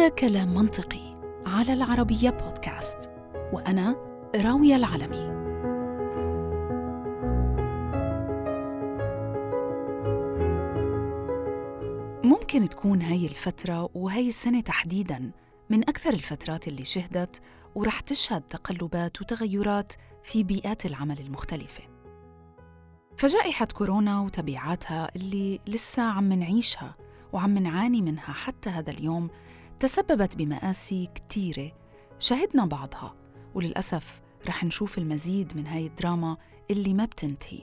هذا كلام منطقي على العربية بودكاست وأنا راوية العلمي. ممكن تكون هاي الفترة وهي السنة تحديداً من أكثر الفترات اللي شهدت ورح تشهد تقلبات وتغيرات في بيئات العمل المختلفة. فجائحة كورونا وتبعاتها اللي لسه عم نعيشها وعم نعاني منها حتى هذا اليوم تسببت بمآسي كتيرة. شهدنا بعضها وللأسف رح نشوف المزيد من هاي الدراما اللي ما بتنتهي.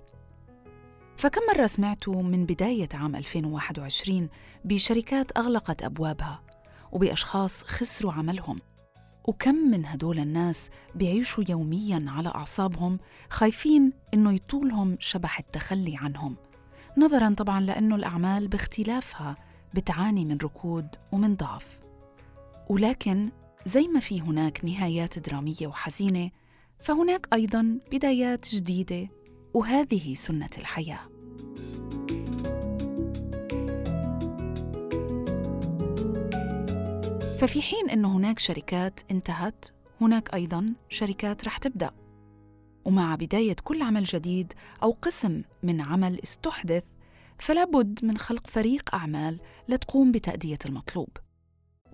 فكم مرة سمعتوا من بداية عام 2021 بشركات أغلقت أبوابها وبأشخاص خسروا عملهم. وكم من هدول الناس بيعيشوا يومياً على أعصابهم خايفين إنه يطولهم شبح التخلي عنهم. نظراً طبعاً لأنه الأعمال باختلافها بتعاني من ركود ومن ضعف. ولكن زي ما في هناك نهايات درامية وحزينة فهناك أيضاً بدايات جديدة وهذه سنة الحياة. ففي حين أن هناك شركات انتهت هناك أيضا شركات رح تبدأ. ومع بداية كل عمل جديد أو قسم من عمل استحدث فلا بد من خلق فريق أعمال لتقوم بتأدية المطلوب.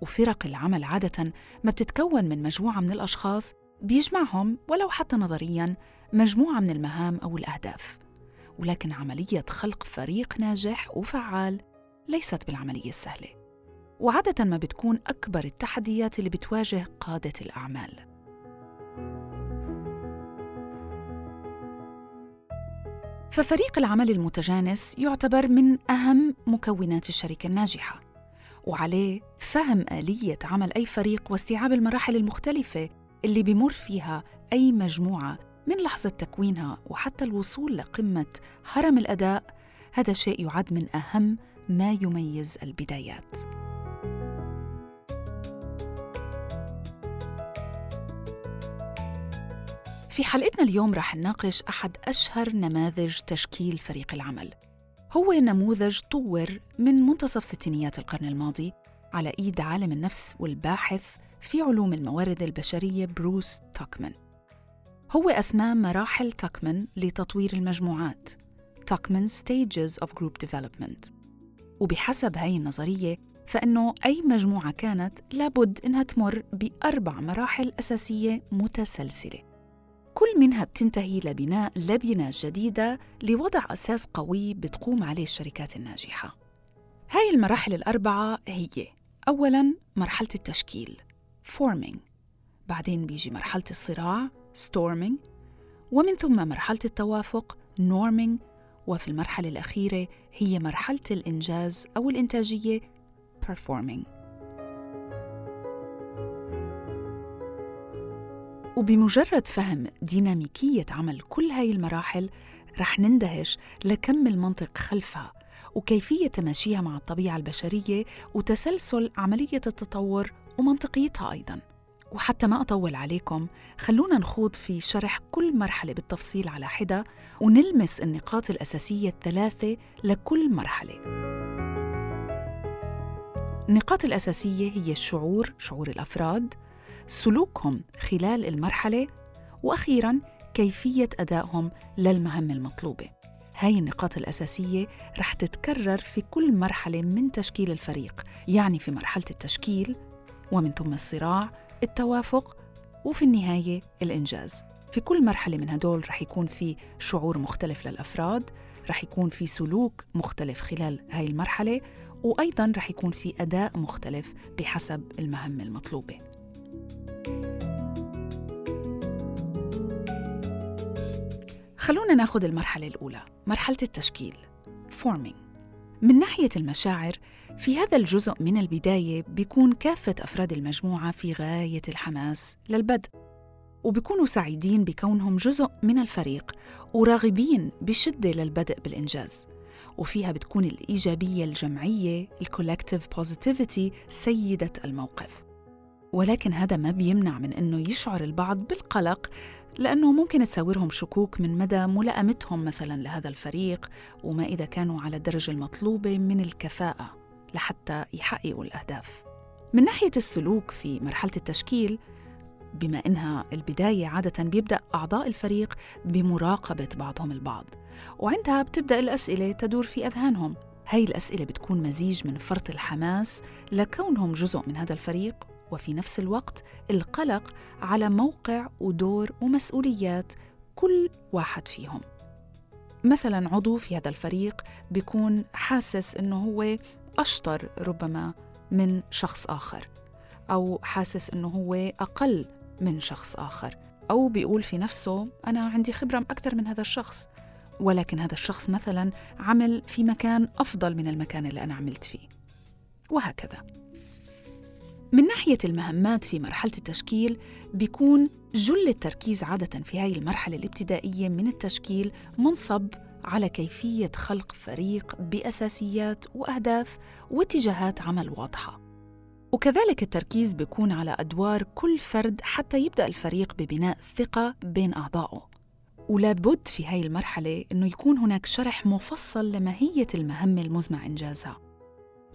وفرق العمل عادة ما بتتكون من مجموعة من الأشخاص بيجمعهم ولو حتى نظرياً مجموعة من المهام أو الأهداف. ولكن عملية خلق فريق ناجح وفعال ليست بالعملية السهلة. وعادة ما بتكون أكبر التحديات اللي بتواجه قادة الأعمال. ففريق العمل المتجانس يعتبر من أهم مكونات الشركة الناجحة. وعليه فهم آلية عمل أي فريق واستيعاب المراحل المختلفة اللي بمر فيها أي مجموعة من لحظة تكوينها وحتى الوصول لقمة هرم الأداء هذا شيء يعد من أهم ما يميز البدايات. في حلقتنا اليوم رح نناقش أحد أشهر نماذج تشكيل فريق العمل هو نموذج طور من منتصف ستينيات القرن الماضي على إيد عالم النفس والباحث في علوم الموارد البشرية بروس توكمان. هو أسماء مراحل توكمان لتطوير المجموعات توكمان Stages of Group Development. وبحسب هاي النظرية فإنه أي مجموعة كانت لابد إنها تمر بأربع مراحل أساسية متسلسلة. كل منها بتنتهي لبناء لبنة جديدة لوضع أساس قوي بتقوم عليه الشركات الناجحة. هاي المراحل الأربعة هي أولاً مرحلة التشكيل forming. بعدين بيجي مرحلة الصراع storming. ومن ثم مرحلة التوافق norming. وفي المرحلة الأخيرة هي مرحلة الإنجاز أو الإنتاجية performing. وبمجرد فهم ديناميكية عمل كل هاي المراحل رح نندهش لكم المنطق خلفها وكيفية تماشيها مع الطبيعة البشرية وتسلسل عملية التطور ومنطقيتها أيضاً. وحتى ما أطول عليكم خلونا نخوض في شرح كل مرحلة بالتفصيل على حدة ونلمس النقاط الأساسية الثلاثة لكل مرحلة. النقاط الأساسية هي الشعور شعور الأفراد سلوكهم خلال المرحلة وأخيراً كيفية أدائهم للمهمة المطلوبة. هاي النقاط الأساسية رح تتكرر في كل مرحلة من تشكيل الفريق يعني في مرحلة التشكيل ومن ثم الصراع التوافق وفي النهاية الإنجاز. في كل مرحلة من هدول رح يكون في شعور مختلف للأفراد رح يكون في سلوك مختلف خلال هاي المرحلة وأيضاً رح يكون في أداء مختلف بحسب المهمة المطلوبة. خلونا ناخذ المرحلة الأولى مرحلة التشكيل forming. من ناحية المشاعر في هذا الجزء من البداية بيكون كافة أفراد المجموعة في غاية الحماس للبدء وبيكونوا سعيدين بكونهم جزء من الفريق وراغبين بشدة للبدء بالإنجاز. وفيها بتكون الإيجابية الجمعية ال collective positivity سيدة الموقف. ولكن هذا ما بيمنع من أنه يشعر البعض بالقلق لأنه ممكن تساورهم شكوك من مدى ملائمتهم مثلا لهذا الفريق وما إذا كانوا على الدرجة المطلوبة من الكفاءة لحتى يحققوا الأهداف. من ناحية السلوك في مرحلة التشكيل بما إنها البداية عادة بيبدأ أعضاء الفريق بمراقبة بعضهم البعض وعندها بتبدأ الأسئلة تدور في أذهانهم. هاي الأسئلة بتكون مزيج من فرط الحماس لكونهم جزء من هذا الفريق. وفي نفس الوقت القلق على موقع ودور ومسؤوليات كل واحد فيهم. مثلا عضو في هذا الفريق بيكون حاسس إنه هو أشطر ربما من شخص آخر أو حاسس إنه هو أقل من شخص آخر أو بيقول في نفسه أنا عندي خبرة أكثر من هذا الشخص ولكن هذا الشخص مثلا عمل في مكان أفضل من المكان اللي أنا عملت فيه وهكذا. من ناحية المهمات في مرحلة التشكيل بيكون جل التركيز عادة في هاي المرحلة الابتدائية من التشكيل منصب على كيفية خلق فريق بأساسيات وأهداف واتجاهات عمل واضحة. وكذلك التركيز بيكون على أدوار كل فرد حتى يبدأ الفريق ببناء ثقة بين أعضائه. ولابد في هاي المرحلة أنه يكون هناك شرح مفصل لماهية المهمة المزمع إنجازها.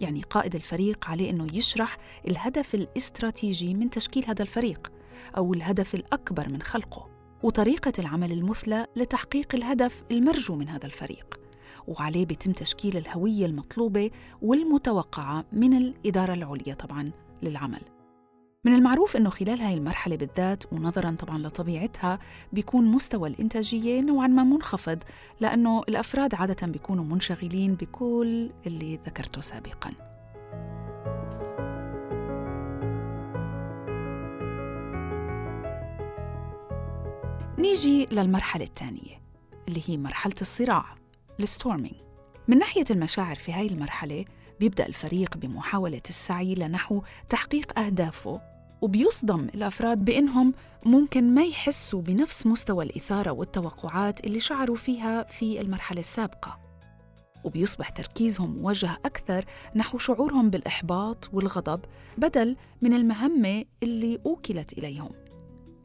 يعني قائد الفريق عليه أنه يشرح الهدف الاستراتيجي من تشكيل هذا الفريق أو الهدف الأكبر من خلقه وطريقة العمل المثلى لتحقيق الهدف المرجو من هذا الفريق. وعليه بيتم تشكيل الهوية المطلوبة والمتوقعة من الإدارة العليا طبعاً للعمل. من المعروف أنه خلال هاي المرحلة بالذات ونظراً طبعاً لطبيعتها بيكون مستوى الإنتاجية نوعاً ما منخفض لأنه الأفراد عادة بيكونوا منشغلين بكل اللي ذكرته سابقاً. نيجي للمرحلة الثانية اللي هي مرحلة الصراع الستورمينج من ناحية المشاعر في هاي المرحلة بيبدأ الفريق بمحاولة السعي لنحو تحقيق أهدافه وبيصدم الأفراد بأنهم ممكن ما يحسوا بنفس مستوى الإثارة والتوقعات اللي شعروا فيها في المرحلة السابقة. وبيصبح تركيزهم موجه أكثر نحو شعورهم بالإحباط والغضب بدل من المهمة اللي أوكلت إليهم.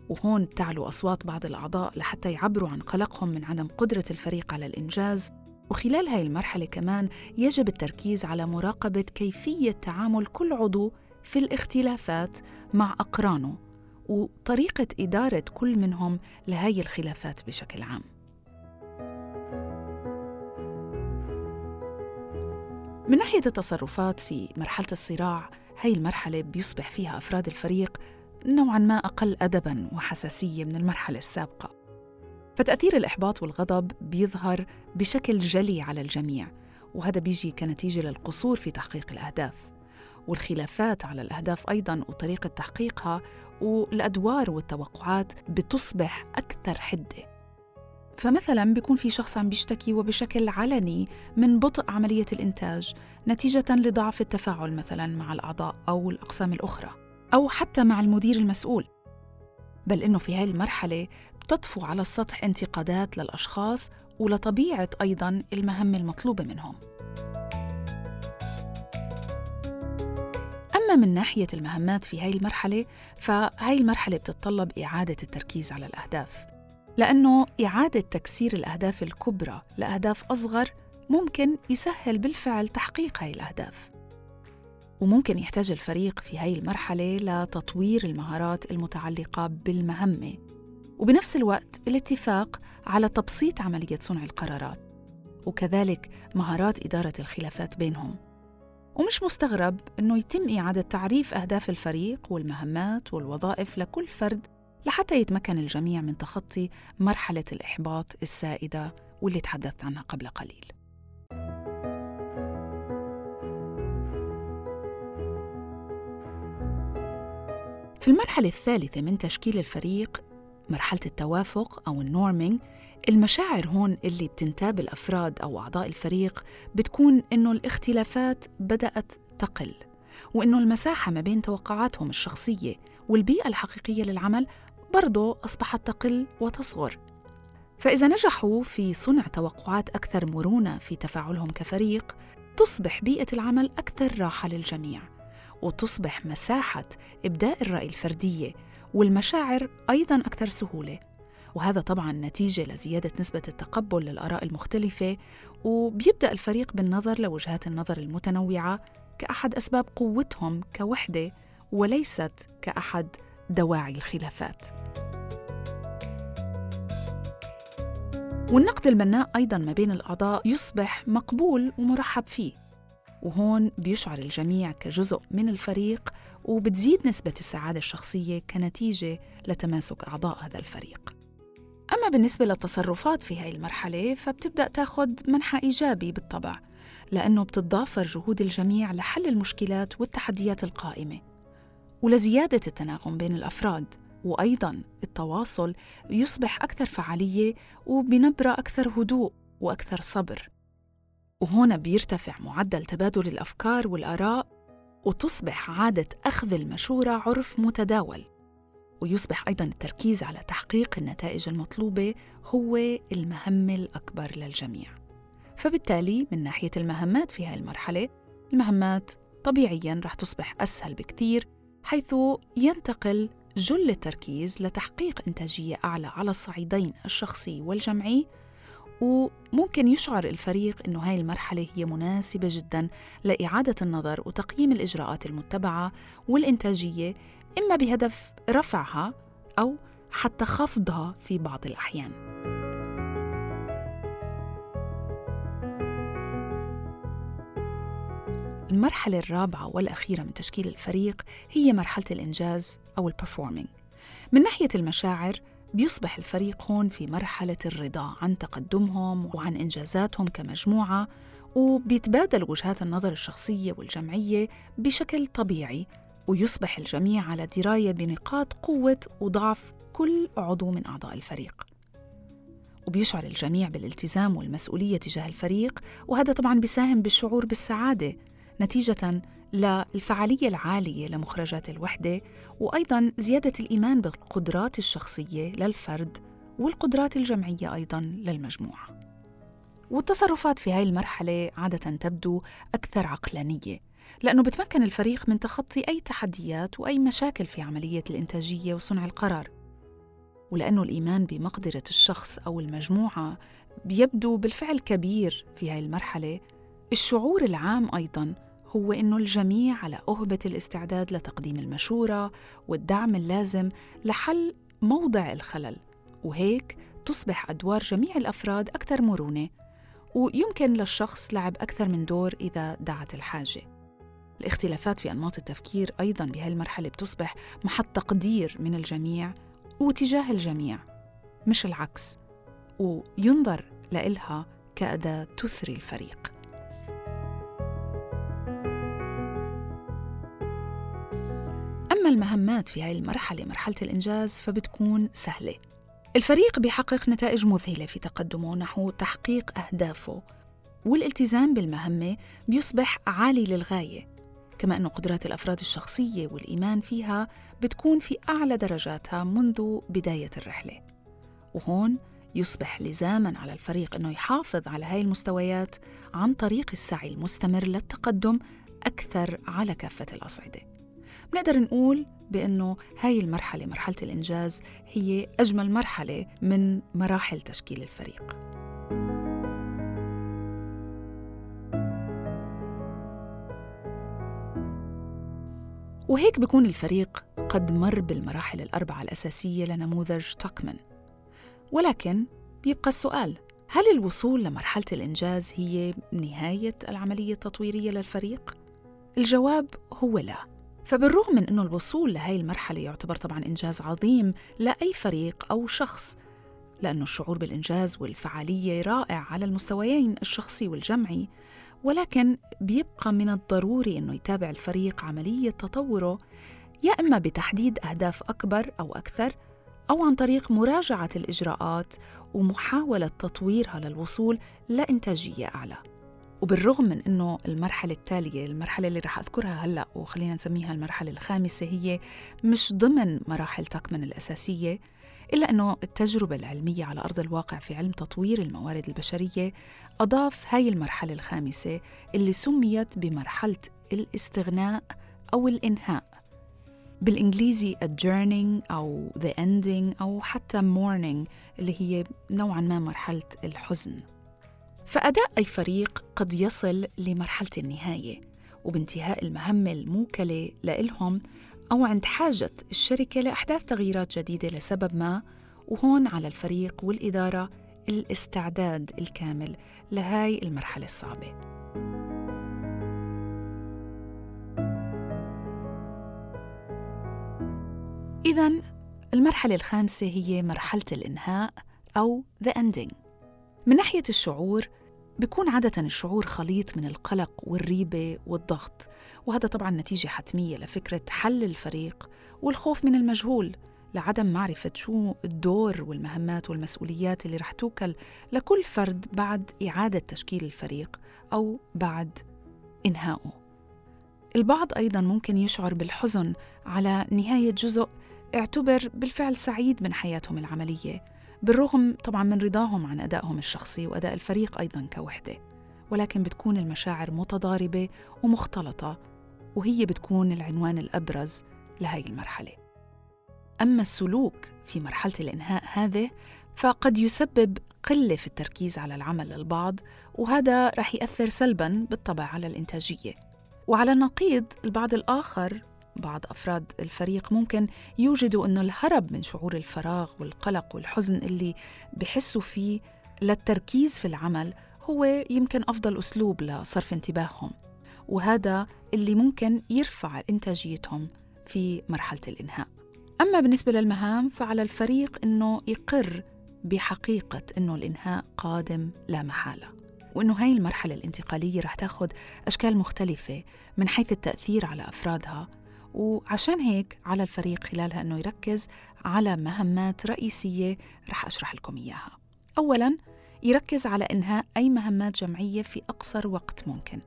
وهون تعلو أصوات بعض الأعضاء لحتى يعبروا عن قلقهم من عدم قدرة الفريق على الإنجاز وخلال هاي المرحلة كمان يجب التركيز على مراقبة كيفية تعامل كل عضو في الاختلافات مع أقرانه وطريقة إدارة كل منهم لهاي الخلافات بشكل عام. من ناحية التصرفات في مرحلة الصراع هاي المرحلة بيصبح فيها أفراد الفريق نوعا ما أقل أدبا وحساسية من المرحلة السابقة. فتأثير الإحباط والغضب بيظهر بشكل جلي على الجميع وهذا بيجي كنتيجة للقصور في تحقيق الأهداف والخلافات على الأهداف أيضا وطريقة تحقيقها والأدوار والتوقعات بتصبح أكثر حدة. فمثلا بيكون في شخص عم بيشتكي وبشكل علني من بطء عملية الإنتاج نتيجة لضعف التفاعل مثلا مع الأعضاء أو الأقسام الأخرى أو حتى مع المدير المسؤول. بل إنه في هذه المرحلة بتطفو على السطح انتقادات للأشخاص ولطبيعة أيضاً المهمة المطلوبة منهم. أما من ناحية المهمات في هاي المرحلة فهاي المرحلة بتتطلب إعادة التركيز على الأهداف لأنه إعادة تكسير الأهداف الكبرى لأهداف أصغر ممكن يسهل بالفعل تحقيق هاي الأهداف. وممكن يحتاج الفريق في هاي المرحلة لتطوير المهارات المتعلقة بالمهمة. وبنفس الوقت الاتفاق على تبسيط عملية صنع القرارات وكذلك مهارات إدارة الخلافات بينهم. ومش مستغرب أنه يتم إعادة تعريف أهداف الفريق والمهمات والوظائف لكل فرد لحتى يتمكن الجميع من تخطي مرحلة الإحباط السائدة واللي تحدثت عنها قبل قليل. في المرحلة الثالثة من تشكيل الفريق مرحلة التوافق أو النورمينج المشاعر هون اللي بتنتاب الأفراد أو أعضاء الفريق بتكون إنه الاختلافات بدأت تقل وإنه المساحة ما بين توقعاتهم الشخصية والبيئة الحقيقية للعمل برضو أصبحت تقل وتصغر. فإذا نجحوا في صنع توقعات أكثر مرونة في تفاعلهم كفريق تصبح بيئة العمل أكثر راحة للجميع وتصبح مساحة إبداء الرأي الفردية والمشاعر أيضا أكثر سهولة وهذا طبعا نتيجة لزيادة نسبة التقبل للآراء المختلفة وبيبدأ الفريق بالنظر لوجهات النظر المتنوعة كأحد أسباب قوتهم كوحدة وليست كأحد دواعي الخلافات. والنقد البناء أيضا ما بين الأعضاء يصبح مقبول ومرحب فيه وهون بيشعر الجميع كجزء من الفريق وبتزيد نسبة السعادة الشخصية كنتيجة لتماسك أعضاء هذا الفريق. أما بالنسبة للتصرفات في هاي المرحلة فبتبدأ تاخد منحى إيجابي بالطبع لأنه بتتضافر جهود الجميع لحل المشكلات والتحديات القائمة. ولزيادة التناغم بين الأفراد وأيضا التواصل يصبح أكثر فعالية وبنبرة أكثر هدوء وأكثر صبر. وهنا بيرتفع معدل تبادل الأفكار والآراء وتصبح عادة أخذ المشورة عرف متداول. ويصبح أيضا التركيز على تحقيق النتائج المطلوبة هو المهمة الأكبر للجميع. فبالتالي من ناحية المهمات في هذه المرحلة المهمات طبيعيا رح تصبح أسهل بكثير حيث ينتقل جل التركيز لتحقيق إنتاجية أعلى على الصعيدين الشخصي والجمعي وممكن يشعر الفريق أنه هاي المرحلة هي مناسبة جدا لإعادة النظر وتقييم الإجراءات المتبعة والإنتاجية إما بهدف رفعها أو حتى خفضها في بعض الأحيان. المرحلة الرابعة والأخيرة من تشكيل الفريق هي مرحلة الإنجاز أو البرفورمينج من ناحية المشاعر بيصبح الفريق هون في مرحلة الرضا عن تقدمهم وعن إنجازاتهم كمجموعة وبيتبادل وجهات النظر الشخصية والجمعية بشكل طبيعي ويصبح الجميع على دراية بنقاط قوة وضعف كل عضو من أعضاء الفريق. وبيشعر الجميع بالالتزام والمسؤولية تجاه الفريق وهذا طبعا بيساهم بالشعور بالسعادة نتيجة للفعالية العالية لمخرجات الوحدة وأيضا زيادة الإيمان بالقدرات الشخصية للفرد والقدرات الجمعية أيضا للمجموعة. والتصرفات في هاي المرحلة عادة تبدو أكثر عقلانية لأنه بتمكن الفريق من تخطي أي تحديات وأي مشاكل في عملية الإنتاجية وصنع القرار. ولأنه الإيمان بمقدرة الشخص أو المجموعة بيبدو بالفعل كبير في هاي المرحلة الشعور العام أيضاً هو إنه الجميع على أهبة الاستعداد لتقديم المشورة والدعم اللازم لحل موضع الخلل وهيك تصبح أدوار جميع الأفراد أكثر مرونة ويمكن للشخص لعب أكثر من دور إذا دعت الحاجة. الاختلافات في أنماط التفكير أيضا بهذه المرحلة بتصبح محط تقدير من الجميع وتجاه الجميع مش العكس وينظر لإلها كأداة تثري الفريق. المهمات في هذه المرحلة مرحلة الإنجاز فبتكون سهلة. الفريق بيحقق نتائج مذهلة في تقدمه نحو تحقيق أهدافه والالتزام بالمهمة بيصبح عالي للغاية. كما أن قدرات الأفراد الشخصية والإيمان فيها بتكون في أعلى درجاتها منذ بداية الرحلة. وهون يصبح لزاما على الفريق أنه يحافظ على هاي المستويات عن طريق السعي المستمر للتقدم أكثر على كافة الأصعدة. بنقدر نقول بأنه هاي المرحلة مرحلة الإنجاز هي أجمل مرحلة من مراحل تشكيل الفريق. وهيك بيكون الفريق قد مر بالمراحل الأربعة الأساسية لنموذج توكمان. ولكن بيبقى السؤال هل الوصول لمرحلة الإنجاز هي نهاية العملية التطويرية للفريق؟ الجواب هو لا. فبالرغم من أنه الوصول لهي المرحلة يعتبر طبعا إنجاز عظيم لأي فريق أو شخص لأنه الشعور بالإنجاز والفعالية رائع على المستويين الشخصي والجمعي ولكن بيبقى من الضروري أنه يتابع الفريق عملية تطوره يا إما بتحديد أهداف أكبر أو أكثر أو عن طريق مراجعة الإجراءات ومحاولة تطويرها للوصول لإنتاجية أعلى. وبالرغم من إنه المرحلة التالية المرحلة اللي رح أذكرها هلأ وخلينا نسميها المرحلة الخامسة هي مش ضمن مراحل تكمن الأساسية إلا إنه التجربة العلمية على أرض الواقع في علم تطوير الموارد البشرية أضاف هاي المرحلة الخامسة اللي سميت بمرحلة الاستغناء أو الإنهاء. بالإنجليزي adjourning أو the ending أو حتى mourning اللي هي نوعا ما مرحلة الحزن. فأداء أي فريق قد يصل لمرحلة النهاية وبانتهاء المهمة الموكلة لإلهم أو عند حاجة الشركة لأحداث تغييرات جديدة لسبب ما وهون على الفريق والإدارة الاستعداد الكامل لهاي المرحلة الصعبة. إذا المرحلة الخامسة هي مرحلة الإنهاء أو the ending. من ناحية الشعور بيكون عادة الشعور خليط من القلق والريبة والضغط وهذا طبعا نتيجة حتمية لفكرة حل الفريق والخوف من المجهول لعدم معرفة شو الدور والمهمات والمسؤوليات اللي رح توكل لكل فرد بعد إعادة تشكيل الفريق أو بعد إنهائه. البعض أيضا ممكن يشعر بالحزن على نهاية جزء اعتبر بالفعل سعيد من حياتهم العملية بالرغم طبعا من رضاهم عن أدائهم الشخصي وأداء الفريق أيضا كوحدة ولكن بتكون المشاعر متضاربة ومختلطة وهي بتكون العنوان الأبرز لهي المرحلة. أما السلوك في مرحلة الإنهاء هذه فقد يسبب قلة في التركيز على العمل للبعض وهذا رح يأثر سلباً بالطبع على الإنتاجية. وعلى النقيض البعض الآخر بعض أفراد الفريق ممكن يوجدوا أنه الهرب من شعور الفراغ والقلق والحزن اللي بحسوا فيه للتركيز في العمل هو يمكن أفضل أسلوب لصرف انتباههم وهذا اللي ممكن يرفع إنتاجيتهم في مرحلة الإنهاء. أما بالنسبة للمهام فعلى الفريق أنه يقر بحقيقة أنه الإنهاء قادم لا محالة وأنه هاي المرحلة الانتقالية رح تاخد أشكال مختلفة من حيث التأثير على أفرادها وعشان هيك على الفريق خلالها أنه يركز على مهمات رئيسية رح أشرح لكم إياها. أولاً يركز على إنهاء أي مهمات جمعية في أقصر وقت ممكن.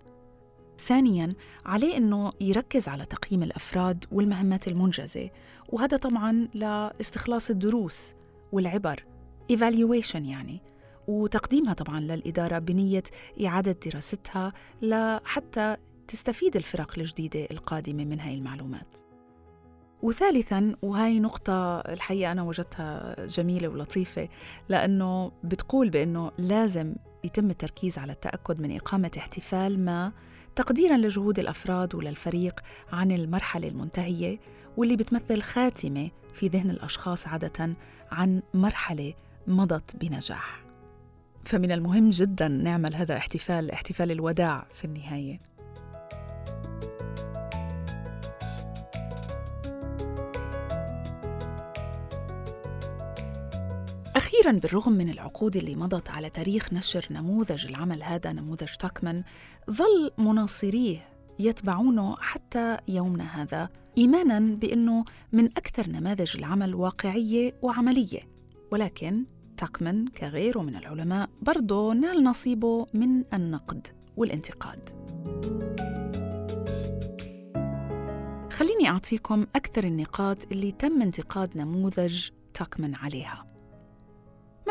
ثانياً عليه أنه يركز على تقييم الأفراد والمهمات المنجزة وهذا طبعاً لاستخلاص الدروس والعبر evaluation يعني وتقديمها طبعا للإدارة بنية إعادة دراستها لحتى تستفيد الفرق الجديدة القادمة من هاي المعلومات. وثالثا وهي نقطة الحقيقة أنا وجدتها جميلة ولطيفة لأنه بتقول بأنه لازم يتم التركيز على التأكد من إقامة احتفال ما تقديرا لجهود الأفراد وللفريق عن المرحلة المنتهية واللي بتمثل خاتمة في ذهن الأشخاص عادة عن مرحلة مضت بنجاح. فمن المهم جدا نعمل هذا احتفال احتفال الوداع في النهاية. أخيرا بالرغم من العقود اللي مضت على تاريخ نشر نموذج العمل هذا نموذج تاكمان ظل مناصريه يتبعونه حتى يومنا هذا إيمانا بأنه من أكثر نماذج العمل واقعية وعملية. ولكن تاكمان كغيره من العلماء برضه نال نصيبه من النقد والانتقاد. خليني أعطيكم أكثر النقاط اللي تم انتقاد نموذج تاكمان عليها.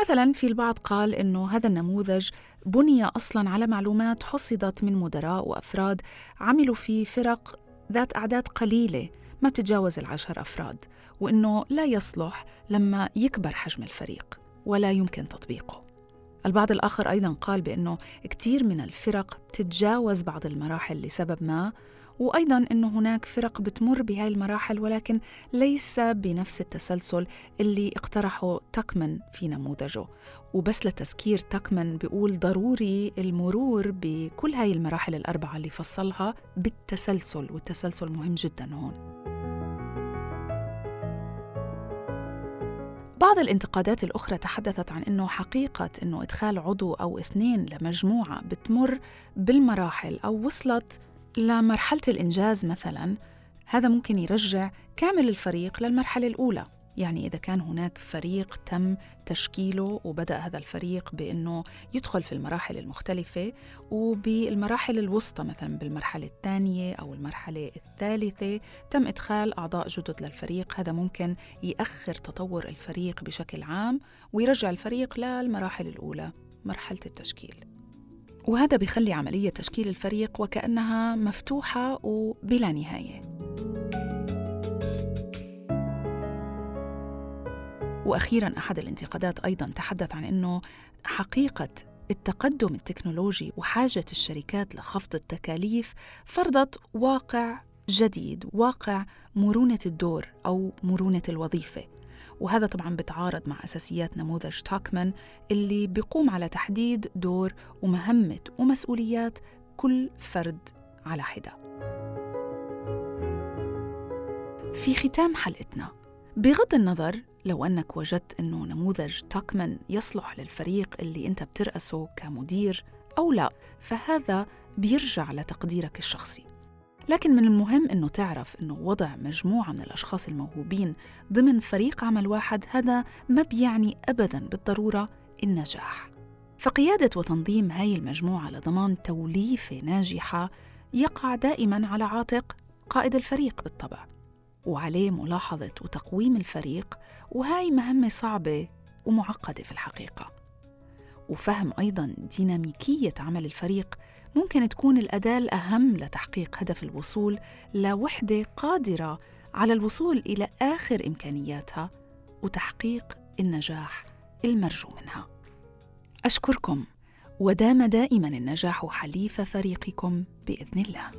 مثلا في البعض قال إنه هذا النموذج بني أصلا على معلومات حصدت من مدراء وأفراد عملوا في فرق ذات أعداد قليلة ما بتتجاوز العشر أفراد وإنه لا يصلح لما يكبر حجم الفريق ولا يمكن تطبيقه. البعض الآخر أيضا قال بأنه كثير من الفرق تتجاوز بعض المراحل لسبب ما وأيضا أنه هناك فرق بتمر بهاي المراحل ولكن ليس بنفس التسلسل اللي اقترحه تكمن في نموذجه. وبس لتذكير تكمن بيقول ضروري المرور بكل هاي المراحل الأربعة اللي فصلها بالتسلسل والتسلسل مهم جدا هون. بعض الانتقادات الأخرى تحدثت عن أنه حقيقة أنه إدخال عضو أو اثنين لمجموعة بتمر بالمراحل أو وصلت لمرحلة الإنجاز مثلا هذا ممكن يرجع كامل الفريق للمرحلة الأولى. يعني إذا كان هناك فريق تم تشكيله وبدأ هذا الفريق بأنه يدخل في المراحل المختلفة وبالمراحل الوسطى مثلا بالمرحلة الثانية أو المرحلة الثالثة تم إدخال أعضاء جدد للفريق. هذا ممكن يأخر تطور الفريق بشكل عام ويرجع الفريق للمراحل الأولى مرحلة التشكيل. وهذا بيخلي عملية تشكيل الفريق وكأنها مفتوحة وبلا نهاية. وأخيرا أحد الانتقادات أيضا تحدث عن إنه حقيقة التقدم التكنولوجي وحاجة الشركات لخفض التكاليف فرضت واقع جديد واقع مرونة الدور أو مرونة الوظيفة. وهذا طبعا بتعارض مع أساسيات نموذج تاكمان اللي بيقوم على تحديد دور ومهمة ومسؤوليات كل فرد على حدة. في ختام حلقتنا بغض النظر لو أنك وجدت أنه نموذج تاكمان يصلح للفريق اللي أنت بترأسه كمدير أو لا فهذا بيرجع لتقديرك الشخصي. لكن من المهم أنه تعرف أنه وضع مجموعة من الأشخاص الموهوبين ضمن فريق عمل واحد هذا ما بيعني أبداً بالضرورة النجاح. فقيادة وتنظيم هاي المجموعة لضمان توليفة ناجحة يقع دائماً على عاتق قائد الفريق بالطبع وعليه ملاحظة وتقويم الفريق وهاي مهمة صعبة ومعقدة في الحقيقة. وفهم أيضا ديناميكية عمل الفريق ممكن تكون الأداة الأهم لتحقيق هدف الوصول لوحدة قادرة على الوصول إلى آخر إمكانياتها وتحقيق النجاح المرجو منها. أشكركم ودام دائما النجاح حليف فريقكم بإذن الله.